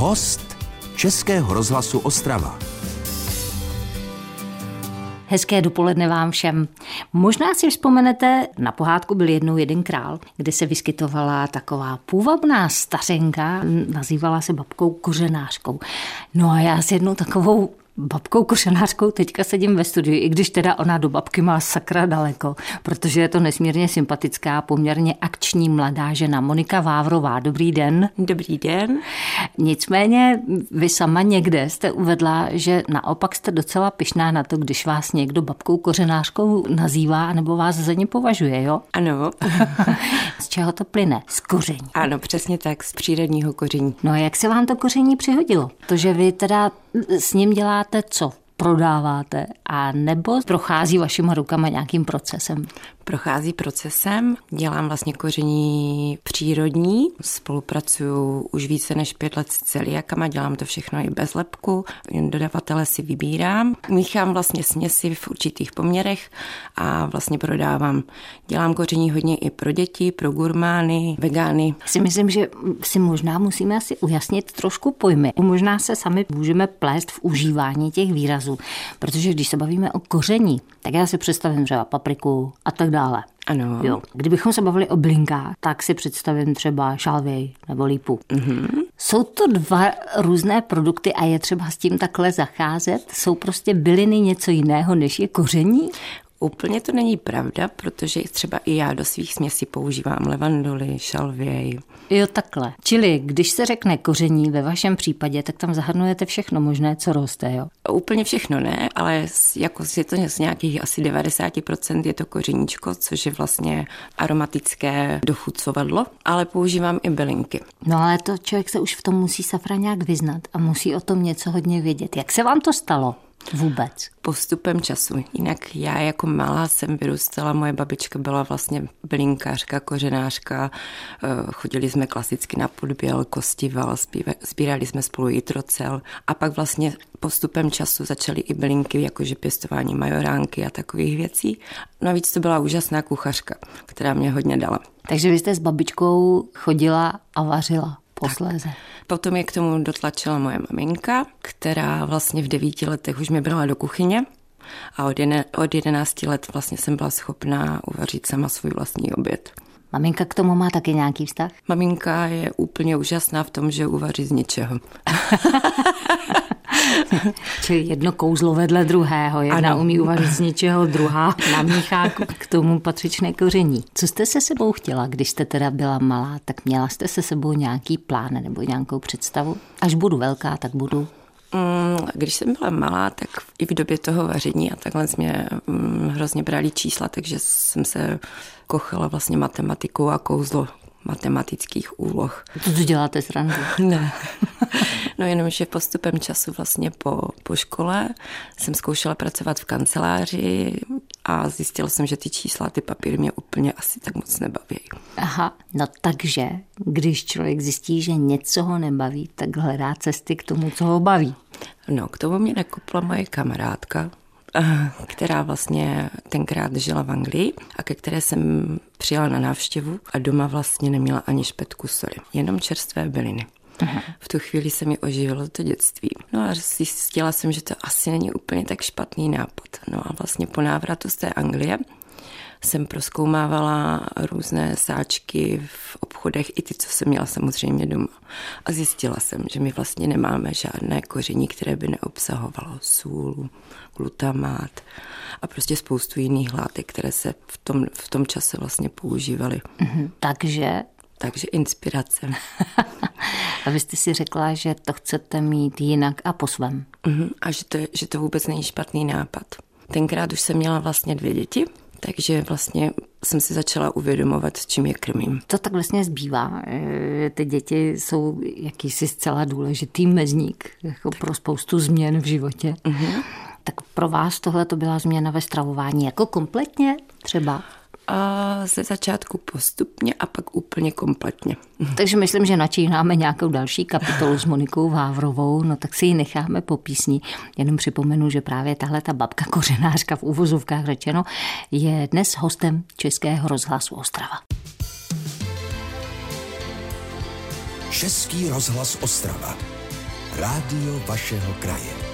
Host Českého rozhlasu Ostrava. Hezké dopoledne vám všem. Možná si vzpomenete, na pohádku byl jednou jeden král, kde se vyskytovala taková půvabná stařenka, nazývala se babkou kořenářkou. No a já s jednou takovou babkou košenářkou teďka sedím ve studiu, i když teda ona do babky má sakra daleko, protože je to nesmírně sympatická, poměrně akční mladá žena. Monika Vávrová, dobrý den. Dobrý den. Nicméně vy sama někde jste uvedla, že naopak jste docela pyšná na to, když vás někdo babkou kořenářkou nazývá, nebo vás za ně považuje, jo? Ano. z čeho to plyne? Z koření. Ano, přesně tak, z přírodního koření. No a jak se vám to koření přihodilo? To, že vy teda s ním děláte co? prodáváte a nebo prochází vašima rukama nějakým procesem? Prochází procesem, dělám vlastně koření přírodní, spolupracuju už více než pět let s celiakama, dělám to všechno i bez lepku, dodavatele si vybírám, míchám vlastně směsi v určitých poměrech a vlastně prodávám. Dělám koření hodně i pro děti, pro gurmány, vegány. Si myslím, že si možná musíme asi ujasnit trošku pojmy. Možná se sami můžeme plést v užívání těch výrazů. Protože když se bavíme o koření, tak já si představím třeba papriku a tak dále. Ano. Jo. Kdybychom se bavili o blinkách, tak si představím třeba šalvěj nebo lípu. Mm-hmm. Jsou to dva různé produkty a je třeba s tím takhle zacházet? Jsou prostě byliny něco jiného, než je koření? Úplně to není pravda, protože třeba i já do svých směsí používám levandoly, šalvěj. Jo, takhle. Čili, když se řekne koření ve vašem případě, tak tam zahrnujete všechno možné, co roste, jo? Úplně všechno ne, ale jako je to z nějakých asi 90% je to kořeníčko, což je vlastně aromatické dochucovadlo, ale používám i bylinky. No ale to člověk se už v tom musí safra nějak vyznat a musí o tom něco hodně vědět. Jak se vám to stalo? Vůbec. Postupem času. Jinak já jako malá jsem vyrůstala, moje babička byla vlastně bylinkářka, kořenářka, eh, chodili jsme klasicky na podběl, kostival, sbírali jsme spolu jitrocel a pak vlastně postupem času začaly i bylinky, jakože pěstování majoránky a takových věcí. Navíc to byla úžasná kuchařka, která mě hodně dala. Takže vy jste s babičkou chodila a vařila posléze. Tak. Potom je k tomu dotlačila moje maminka, která vlastně v devíti letech už mě brala do kuchyně a od, jedenácti let vlastně jsem byla schopná uvařit sama svůj vlastní oběd. Maminka k tomu má taky nějaký vztah? Maminka je úplně úžasná v tom, že uvaří z ničeho. Čili jedno kouzlo vedle druhého. Jedna ano. umí uvařit z ničeho, druhá namíchá k tomu patřičné koření. Co jste se sebou chtěla, když jste teda byla malá, tak měla jste se sebou nějaký plán nebo nějakou představu? Až budu velká, tak budu když jsem byla malá, tak i v době toho vaření a takhle mě mm, hrozně brali čísla, takže jsem se kochala vlastně matematikou a kouzlo matematických úloh. To tu děláte srandu? ne. No jenom, že postupem času vlastně po, po škole jsem zkoušela pracovat v kanceláři a zjistila jsem, že ty čísla, ty papíry mě úplně asi tak moc nebaví. Aha, no takže, když člověk zjistí, že něco ho nebaví, tak hledá cesty k tomu, co ho baví. No, k tomu mě nakopla moje kamarádka, která vlastně tenkrát žila v Anglii a ke které jsem přijela na návštěvu a doma vlastně neměla ani špetku soli, jenom čerstvé byliny. Aha. V tu chvíli se mi oživilo to dětství. No a zjistila jsem, že to asi není úplně tak špatný nápad. No a vlastně po návratu z té Anglie jsem proskoumávala různé sáčky v obchodech, i ty, co jsem měla samozřejmě doma. A zjistila jsem, že my vlastně nemáme žádné koření, které by neobsahovalo sůl, glutamát a prostě spoustu jiných látek, které se v tom, v tom čase vlastně používaly. Mm-hmm. Takže takže inspirace. a vy jste si řekla, že to chcete mít jinak a po svém. Uh-huh. A že to, že to vůbec není špatný nápad. Tenkrát už jsem měla vlastně dvě děti, takže vlastně jsem si začala uvědomovat, s čím je krmím. To tak vlastně zbývá. Eh, ty děti jsou jakýsi zcela důležitý mezník jako tak. pro spoustu změn v životě. Uh-huh. Tak pro vás tohle to byla změna ve stravování jako kompletně třeba? A ze začátku postupně a pak úplně kompletně. Takže myslím, že načínáme nějakou další kapitolu s Monikou Vávrovou, no tak si ji necháme po písni. Jenom připomenu, že právě tahle ta babka kořenářka v úvozovkách řečeno je dnes hostem Českého rozhlasu Ostrava. Český rozhlas Ostrava. Rádio vašeho kraje.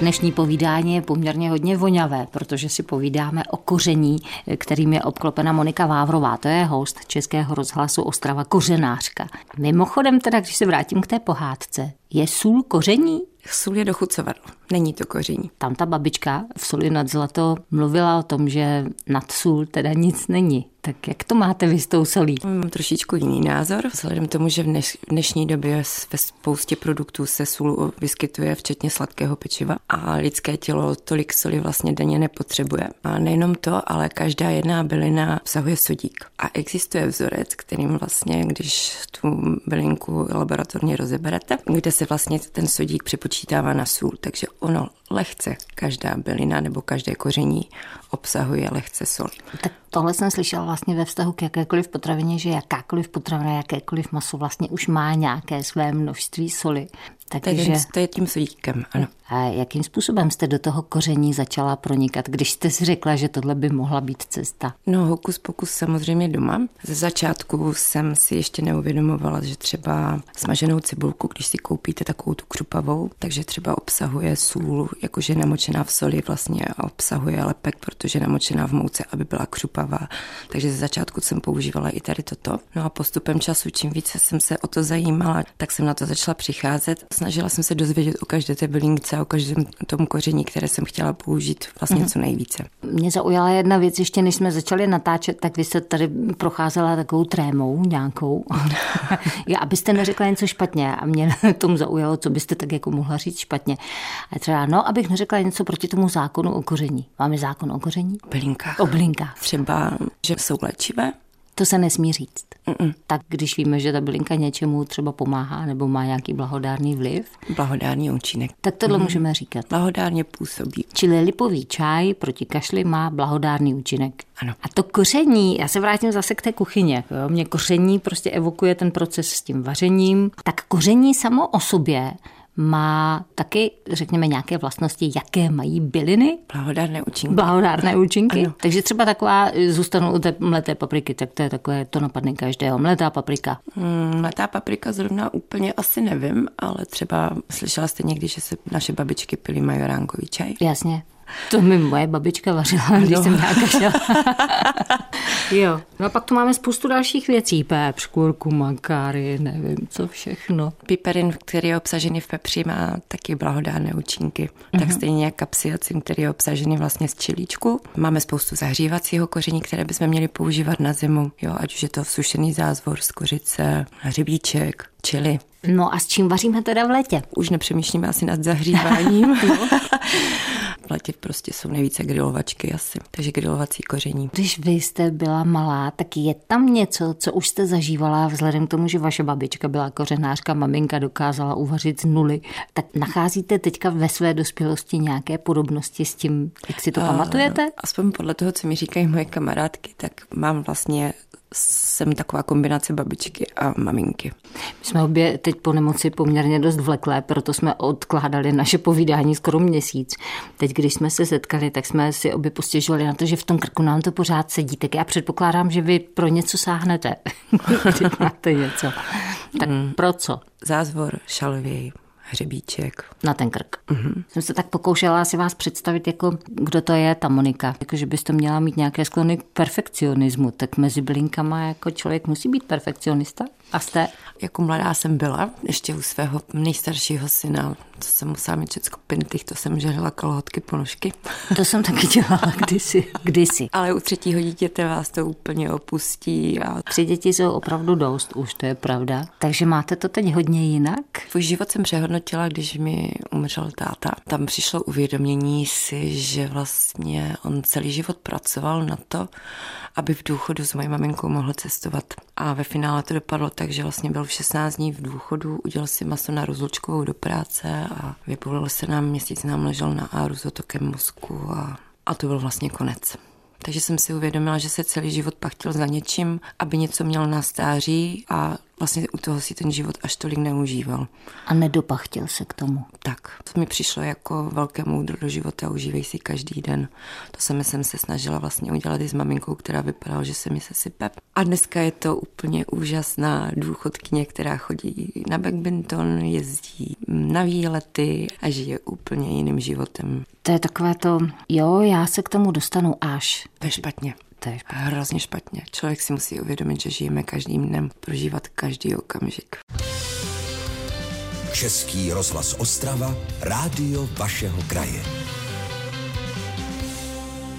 Dnešní povídání je poměrně hodně voňavé, protože si povídáme o koření, kterým je obklopena Monika Vávrová. To je host Českého rozhlasu Ostrava Kořenářka. Mimochodem teda, když se vrátím k té pohádce, je sůl koření? Sůl je dochucovadlo, není to koření. Tam ta babička v soli nad zlato mluvila o tom, že nad sůl teda nic není. Tak jak to máte vy s tou solí? Mám trošičku jiný názor, vzhledem k tomu, že v dnešní době ve spoustě produktů se sůl vyskytuje, včetně sladkého pečiva a lidské tělo tolik soli vlastně denně nepotřebuje. A nejenom to, ale každá jedna bylina obsahuje sodík. A existuje vzorec, kterým vlastně, když tu bylinku laboratorně rozeberete, kde se vlastně ten sodík přepočítává na sůl, takže ono lehce, každá bylina nebo každé koření obsahuje lehce sol. Tak tohle jsem slyšela vlastně ve vztahu k jakékoliv potravině, že jakákoliv potravina, jakékoliv maso vlastně už má nějaké své množství soli. Takže... To je tím sodíkem, ano. A jakým způsobem jste do toho koření začala pronikat, když jste si řekla, že tohle by mohla být cesta? No, hokus pokus samozřejmě doma. Ze začátku jsem si ještě neuvědomovala, že třeba smaženou cibulku, když si koupíte takovou tu křupavou, takže třeba obsahuje sůl, jakože namočená v soli vlastně obsahuje lepek, protože namočená v mouce, aby byla křupavá. Takže ze začátku jsem používala i tady toto. No a postupem času, čím více jsem se o to zajímala, tak jsem na to začala přicházet. Snažila jsem se dozvědět o každé té bylince o každém tom koření, které jsem chtěla použít vlastně mm-hmm. co nejvíce. Mě zaujala jedna věc, ještě než jsme začali natáčet, tak vy jste tady procházela takovou trémou nějakou, Já, abyste neřekla něco špatně a mě tomu zaujalo, co byste tak jako mohla říct špatně. A třeba, no, abych neřekla něco proti tomu zákonu o koření. Máme zákon o koření? O bylinkách. O bylinkách. Třeba, že jsou léčivé, to se nesmí říct. Mm-mm. Tak když víme, že ta bylinka něčemu třeba pomáhá nebo má nějaký blahodárný vliv. Blahodárný účinek. Tak tohle mm. můžeme říkat. Blahodárně působí. Čili lipový čaj proti kašli má blahodárný účinek. Ano. A to koření, já se vrátím zase k té kuchyně. Jo? Mě koření prostě evokuje ten proces s tím vařením. Tak koření samo o sobě má taky, řekněme, nějaké vlastnosti, jaké mají byliny. Blahodárné účinky. Blahodárné účinky. Ano. Takže třeba taková, zůstanu u té mleté papriky, tak to je takové, to napadne každého. Mletá paprika. Hmm, mletá paprika zrovna úplně asi nevím, ale třeba slyšela jste někdy, že se naše babičky pili majoránkový čaj? Jasně. To mi moje babička vařila, když no. jsem nějaká šla. jo. No a pak tu máme spoustu dalších věcí. Pepř, kurku, makáry, nevím, co všechno. Piperin, který je obsažený v pepři, má taky blahodárné účinky. Mm-hmm. Tak mhm. stejně jak kapsiacin, který je obsažený vlastně z čilíčku. Máme spoustu zahřívacího koření, které bychom měli používat na zimu. Jo, ať už je to sušený zázvor z kořice, hřebíček, čili. No a s čím vaříme teda v létě? Už nepřemýšlíme asi nad zahříváním. v létě prostě jsou nejvíce grilovačky asi, takže grilovací koření. Když vy jste byla malá, tak je tam něco, co už jste zažívala vzhledem k tomu, že vaše babička byla kořenářka, maminka dokázala uvařit z nuly. Tak nacházíte teďka ve své dospělosti nějaké podobnosti s tím, jak si to uh, pamatujete? Aspoň podle toho, co mi říkají moje kamarádky, tak mám vlastně jsem taková kombinace babičky a maminky. My jsme obě teď po nemoci poměrně dost vleklé, proto jsme odkládali naše povídání skoro měsíc. Teď, když jsme se setkali, tak jsme si obě postěžovali na to, že v tom krku nám to pořád sedí. Tak já předpokládám, že vy pro něco sáhnete, když máte něco. Tak mm. pro co? Zázvor, šalvěj, hřebíček. Na ten krk. Mm-hmm. Jsem se tak pokoušela si vás představit, jako kdo to je ta Monika. Jako, že byste měla mít nějaké sklony k perfekcionismu, tak mezi bylinkama jako člověk musí být perfekcionista. A jste? Jako mladá jsem byla, ještě u svého nejstaršího syna, to jsem musela mít všechno pinitých, to jsem žehla kalhotky, ponožky. To jsem taky dělala kdysi, kdysi. Ale u třetího dítěte vás to úplně opustí. A... Tři děti jsou opravdu dost, už to je pravda. Takže máte to teď hodně jinak? Tvůj život jsem přehodnotila, když mi umřel táta. Tam přišlo uvědomění si, že vlastně on celý život pracoval na to, aby v důchodu s mojí maminkou mohl cestovat. A ve finále to dopadlo tak, že vlastně byl v 16 dní v důchodu, udělal si maso na rozlučkovou do práce a vypůlil se nám, měsíc nám ležel na áru s otokem mozku a, a to byl vlastně konec. Takže jsem si uvědomila, že se celý život pachtil za něčím, aby něco měl na stáří a vlastně u toho si ten život až tolik neužíval. A nedopachtil se k tomu. Tak, to mi přišlo jako velké moudro do života, užívej si každý den. To samé jsem se snažila vlastně udělat i s maminkou, která vypadala, že se mi se sype. A dneska je to úplně úžasná důchodkyně, která chodí na badminton, jezdí na výlety a žije úplně jiným životem. To je takové to, jo, já se k tomu dostanu až. To je špatně. To je špatně. Hrozně špatně. Člověk si musí uvědomit, že žijeme každým dnem, prožívat každý okamžik. Český rozhlas Ostrava, rádio vašeho kraje.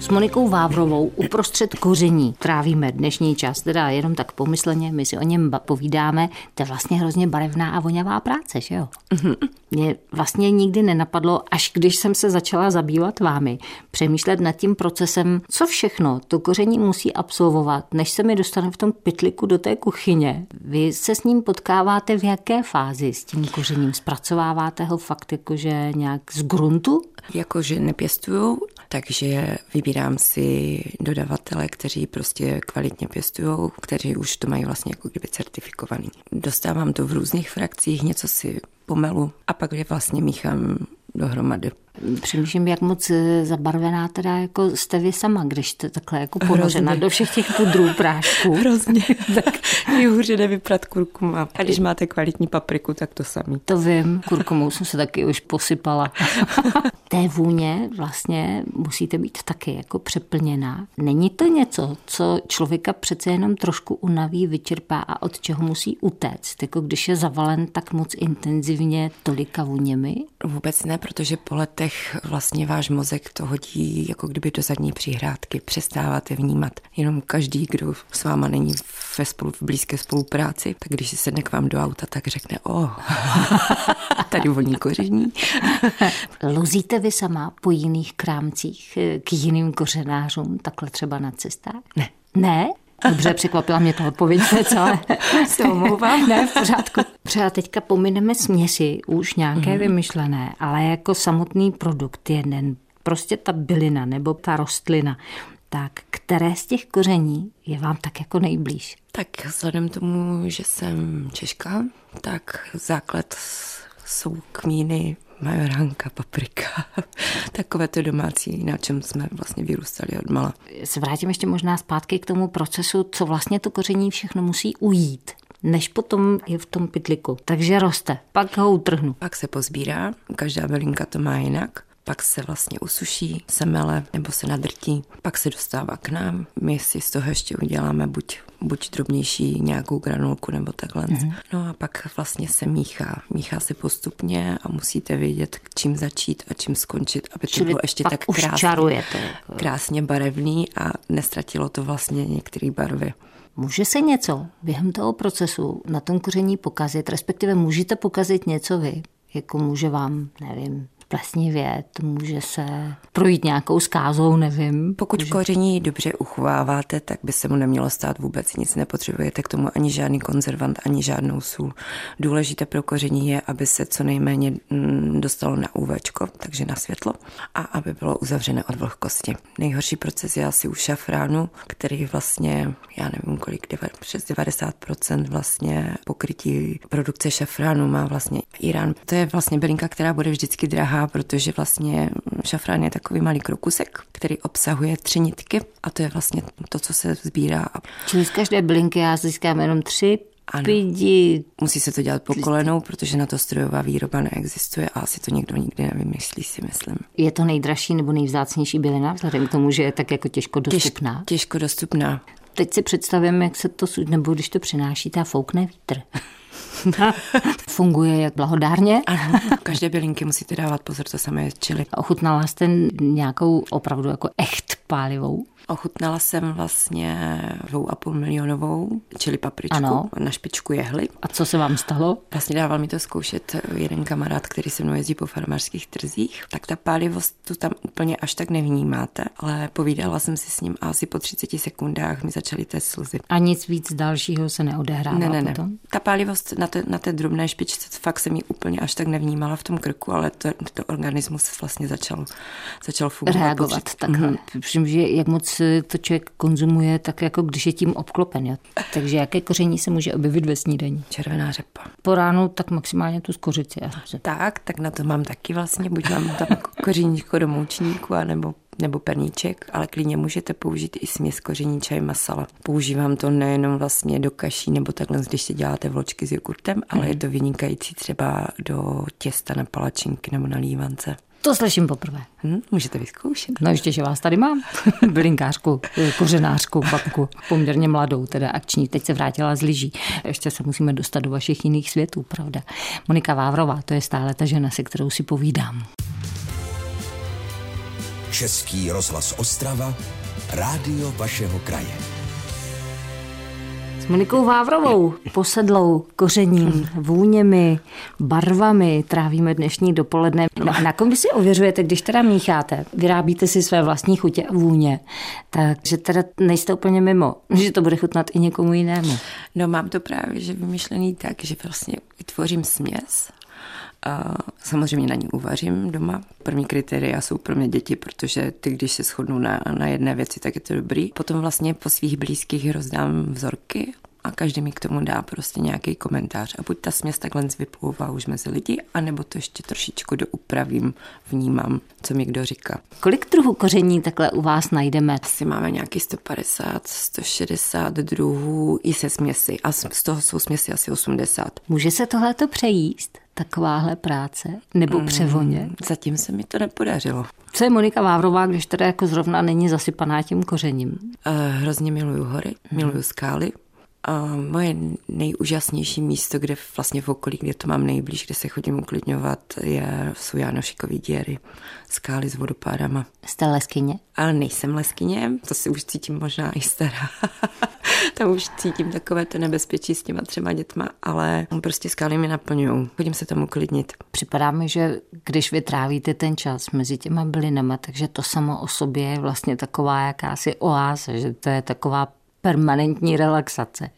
S Monikou Vávrovou uprostřed koření trávíme dnešní čas, teda jenom tak pomysleně, my si o něm povídáme, to je vlastně hrozně barevná a vonavá práce, že jo? Mě vlastně nikdy nenapadlo, až když jsem se začala zabývat vámi, přemýšlet nad tím procesem, co všechno to koření musí absolvovat, než se mi dostane v tom pytliku do té kuchyně. Vy se s ním potkáváte v jaké fázi s tím kořením? Zpracováváte ho fakt jakože nějak z gruntu? Jakože nepěstuju, takže vybírám si dodavatele, kteří prostě kvalitně pěstují, kteří už to mají vlastně jako kdyby certifikovaný. Dostávám to v různých frakcích, něco si pomelu a pak je vlastně míchám dohromady. Přemýšlím, jak moc eh, zabarvená teda jako jste vy sama, když jste takhle jako ponořena do všech těch pudrů prášků. Hrozně, tak je hůře nevyprat kurkuma. A když máte kvalitní papriku, tak to samý. To vím, kurkumou jsem se taky už posypala. Té vůně vlastně musíte být taky jako přeplněná. Není to něco, co člověka přece jenom trošku unaví, vyčerpá a od čeho musí utéct? Jako když je zavalen tak moc intenzivně tolika vůněmi? Vůbec ne, protože po letech vlastně váš mozek to hodí jako kdyby do zadní přihrádky. Přestáváte vnímat. Jenom každý, kdo s váma není ve spolu, v blízké spolupráci, tak když si sedne k vám do auta, tak řekne, o, oh, tady voní koření. Lozíte vy sama po jiných krámcích k jiným kořenářům, takhle třeba na cestách? Ne. Ne? Dobře, překvapila mě ta odpověď, ale se omlouvám. Ne, v pořádku. Třeba teďka pomineme směsi, už nějaké mm. vymyšlené, ale jako samotný produkt jeden, prostě ta bylina nebo ta rostlina, tak které z těch koření je vám tak jako nejblíž? Tak vzhledem tomu, že jsem Češka, tak základ jsou kmíny, majoránka, paprika, takové to domácí, na čem jsme vlastně vyrůstali od mala. Se vrátím ještě možná zpátky k tomu procesu, co vlastně to koření všechno musí ujít než potom je v tom pytliku. Takže roste, pak ho utrhnu. Pak se pozbírá, každá bylinka to má jinak pak se vlastně usuší, semele nebo se nadrtí, pak se dostává k nám. My si z toho ještě uděláme buď, buď drobnější nějakou granulku nebo takhle. Mm-hmm. No a pak vlastně se míchá. Míchá se postupně a musíte vědět, čím začít a čím skončit, aby to Čili bylo ještě tak krásně, čarujete. jako. krásně barevný a nestratilo to vlastně některé barvy. Může se něco během toho procesu na tom koření pokazit, respektive můžete pokazit něco vy, jako může vám, nevím, plesnivět, může se projít nějakou skázou, nevím. Pokud může... koření dobře uchováváte, tak by se mu nemělo stát vůbec nic. Nepotřebujete k tomu ani žádný konzervant, ani žádnou sůl. Důležité pro koření je, aby se co nejméně mm, dostalo na UV, takže na světlo, a aby bylo uzavřené od vlhkosti. Nejhorší proces je asi u šafránu, který vlastně, já nevím kolik, přes 90% vlastně pokrytí produkce šafránu má vlastně Irán. To je vlastně bylinka, která bude vždycky drahá, protože vlastně šafrán je takový malý krokusek, který obsahuje tři nitky a to je vlastně to, co se sbírá. Čili z každé bylinky já získám jenom tři Ano. pidi. Musí se to dělat po kolenou, protože na to strojová výroba neexistuje a asi to někdo nikdy nevymyslí, si myslím. Je to nejdražší nebo nejvzácnější bylina, vzhledem k tomu, že je tak jako těžko dostupná. Těž, těžko dostupná. Teď si představím, jak se to, nebo když to přinášíte a foukne vítr. Funguje jak blahodárně. Ano, každé bylinky musíte dávat pozor, to samé je čili. Ochutnala jste nějakou opravdu jako echt pálivou? Ochutnala jsem vlastně dvou a půl milionovou čili papričku Ano. na špičku jehly. A co se vám stalo? Vlastně dával mi to zkoušet jeden kamarád, který se mnou jezdí po farmářských trzích, tak ta pálivost tu tam úplně až tak nevnímáte, ale povídala jsem si s ním a asi po 30 sekundách mi začaly té slzy. A nic víc dalšího se neodehrává Ne, ne, ne. potom? Ta pálivost na té, na té drobné špičce, fakt jsem ji úplně až tak nevnímala v tom krku, ale to, to organismus vlastně začal, začal fungovat. Reagovat takhle. Mhm. Mm-hmm. že jak moc navíc to člověk konzumuje tak, jako když je tím obklopen. Jo. Takže jaké koření se může objevit ve snídaní? Červená řepa. Po ránu tak maximálně tu skořici. Tak, tak na to mám taky vlastně, buď mám tam kořeníčko do moučníku, anebo nebo perníček, ale klidně můžete použít i směs koření čaj masala. Používám to nejenom vlastně do kaší nebo takhle, když si děláte vločky s jogurtem, ale je to vynikající třeba do těsta na palačinky nebo na lívance. To slyším poprvé. Hm, můžete vyzkoušet. No ještě, že vás tady mám. Bylinkářku, kořenářku, babku, poměrně mladou, teda akční. Teď se vrátila z lyží. Ještě se musíme dostat do vašich jiných světů, pravda. Monika Vávrová, to je stále ta žena, se kterou si povídám. Český rozhlas Ostrava, rádio vašeho kraje. S Monikou Vávrovou, posedlou kořením, vůněmi, barvami trávíme dnešní dopoledne. No a na kom vy si ověřujete, když teda mícháte, vyrábíte si své vlastní chutě a vůně, takže teda nejste úplně mimo, že to bude chutnat i někomu jinému. No mám to právě že vymyšlený tak, že vlastně vytvořím směs a samozřejmě na ní uvařím doma. První kritéria jsou pro mě děti, protože ty, když se shodnou na, na jedné věci, tak je to dobrý. Potom vlastně po svých blízkých rozdám vzorky a každý mi k tomu dá prostě nějaký komentář. A buď ta směs takhle vyplouvá už mezi lidi, anebo to ještě trošičku doupravím, vnímám, co mi kdo říká. Kolik druhů koření takhle u vás najdeme? Asi máme nějaký 150, 160 druhů i se směsi a z toho jsou směsi asi 80. Může se tohleto přejíst? Takováhle práce nebo mm, převoně? Zatím se mi to nepodařilo. Co je Monika Vávrová, když teda jako zrovna není zasypaná tím kořením? Uh, hrozně miluju hory, miluju skály, a moje nejúžasnější místo, kde vlastně v okolí, kde to mám nejblíž, kde se chodím uklidňovat, je, jsou Janošikový díry, skály s vodopádama. Jste leskyně? Ale nejsem leskyně, to si už cítím možná i stará. tam už cítím takové to nebezpečí s těma třema dětma, ale prostě skály mi naplňují. Chodím se tam uklidnit. Připadá mi, že když vytrávíte ten čas mezi těma bylinama, takže to samo o sobě je vlastně taková jakási oáza, že to je taková permanentní relaxace.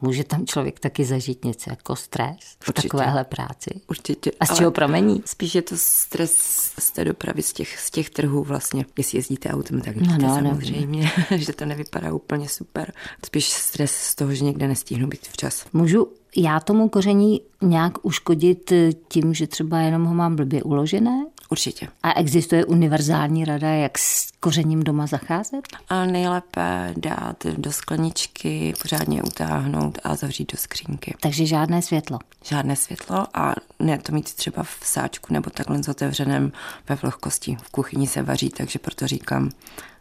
Může tam člověk taky zažít něco jako stres v Určitě. takovéhle práci? Určitě. A z čeho pramení? Spíš je to stres z té dopravy, z těch, z těch trhů vlastně. Jestli jezdíte autem, tak víte no, no, samozřejmě, no. že to nevypadá úplně super. Spíš stres z toho, že někde nestihnu být včas. Můžu já tomu koření nějak uškodit tím, že třeba jenom ho mám blbě uložené? Určitě. A existuje univerzální rada, jak s kořením doma zacházet? A nejlépe dát do skleničky, pořádně utáhnout a zavřít do skřínky. Takže žádné světlo? Žádné světlo a ne to mít třeba v sáčku nebo takhle s otevřeném ve vlhkosti. V kuchyni se vaří, takže proto říkám,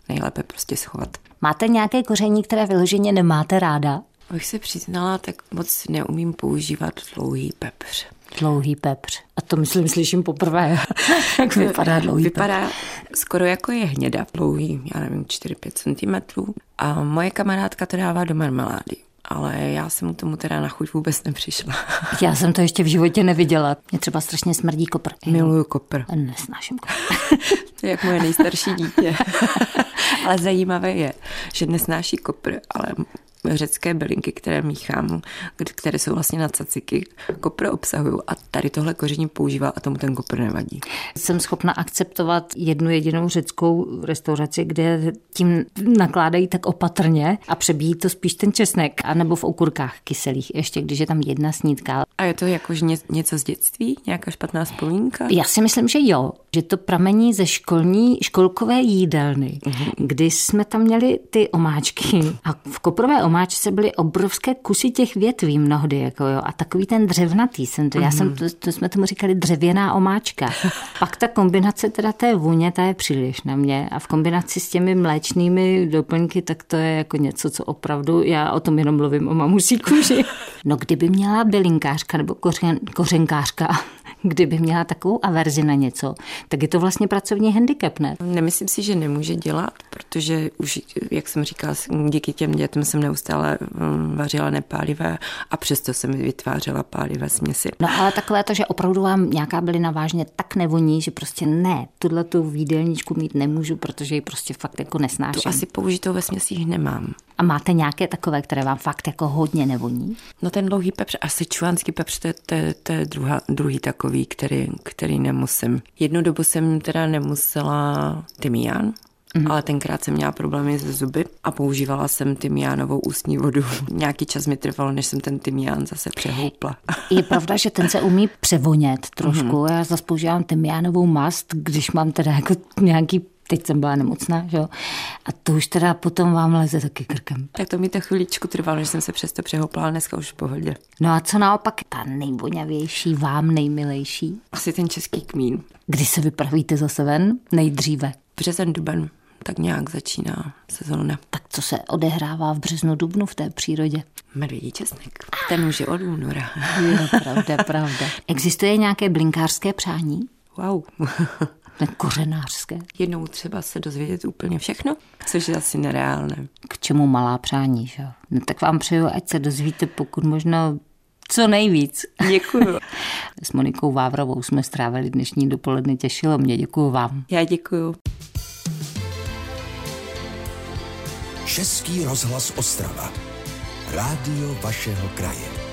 nejlépe prostě schovat. Máte nějaké koření, které vyloženě nemáte ráda? Abych se přiznala, tak moc neumím používat dlouhý pepř. Dlouhý pepř. A to myslím, slyším poprvé. Jak vypadá dlouhý Vypadá pepř. skoro jako je hněda, dlouhý, já nevím, 4-5 cm. A moje kamarádka to dává do marmelády ale já jsem tomu teda na chuť vůbec nepřišla. Já jsem to ještě v životě neviděla. Mě třeba strašně smrdí kopr. Miluju kopr. Nesnáším kopr. to je jak moje nejstarší dítě. ale zajímavé je, že nesnáší kopr, ale řecké bylinky, které míchám, které jsou vlastně na caciky, kopr obsahují a tady tohle koření používá a tomu ten kopr nevadí. Jsem schopna akceptovat jednu jedinou řeckou restauraci, kde tím nakládají tak opatrně a přebíjí to spíš ten česnek, anebo v okurkách kyselých, ještě když je tam jedna snídka. A je to jako něco z dětství? Nějaká špatná vzpomínka? Já si myslím, že jo, že to pramení ze školní, školkové jídelny, mm-hmm. kdy jsme tam měli ty omáčky a v koprové omáčce byly obrovské kusy těch větví mnohdy, jako jo, a takový ten dřevnatý jsem to, já jsem, mhm. to, to jsme tomu říkali dřevěná omáčka. Pak ta kombinace teda té vůně, ta je příliš na mě a v kombinaci s těmi mléčnými doplňky, tak to je jako něco, co opravdu, já o tom jenom mluvím o mamusí kůži. No kdyby měla bylinkářka nebo kořen, kořenkářka kdyby měla takovou averzi na něco, tak je to vlastně pracovní handicap, ne? Nemyslím si, že nemůže dělat, protože už, jak jsem říkala, díky těm dětem jsem neustále mm, vařila nepálivé a přesto jsem vytvářela pálivé směsi. No ale takové to, že opravdu vám nějaká bylina vážně tak nevoní, že prostě ne, tuhle tu výdelníčku mít nemůžu, protože ji prostě fakt jako nesnáším. To asi použitou ve směsích nemám. A máte nějaké takové, které vám fakt jako hodně nevoní? No ten dlouhý pepř a sičuánský pepř, to je, to, to je druhá, druhý takový, který, který nemusím. Jednu dobu jsem teda nemusela tymián, mm. ale tenkrát jsem měla problémy se zuby a používala jsem tymiánovou ústní vodu. Nějaký čas mi trvalo, než jsem ten tymián zase přehoupla. Je pravda, že ten se umí převonět trošku. Mm. Já zase používám tymiánovou mast, když mám teda jako nějaký teď jsem byla nemocná, že jo? A to už teda potom vám leze taky krkem. Tak to mi to chviličku trvalo, že jsem se přesto přehoupla, ale dneska už v pohodě. No a co naopak ta nejvoňavější, vám nejmilejší? Asi ten český kmín. Kdy se vypravíte zase ven? Nejdříve. Březen, duben, tak nějak začíná sezóna. Tak co se odehrává v březnu, dubnu v té přírodě? Medvědí česnek. Ten už je od února. Je, pravda, pravda. Existuje nějaké blinkářské přání? Wow. Kořenářské. Jednou třeba se dozvědět úplně všechno, což je asi nereálné. K čemu malá přání, že No tak vám přeju, ať se dozvíte pokud možno co nejvíc. Děkuju. S Monikou Vávrovou jsme strávili dnešní dopoledne, těšilo mě, děkuju vám. Já děkuju. Český rozhlas Ostrava. Rádio vašeho kraje.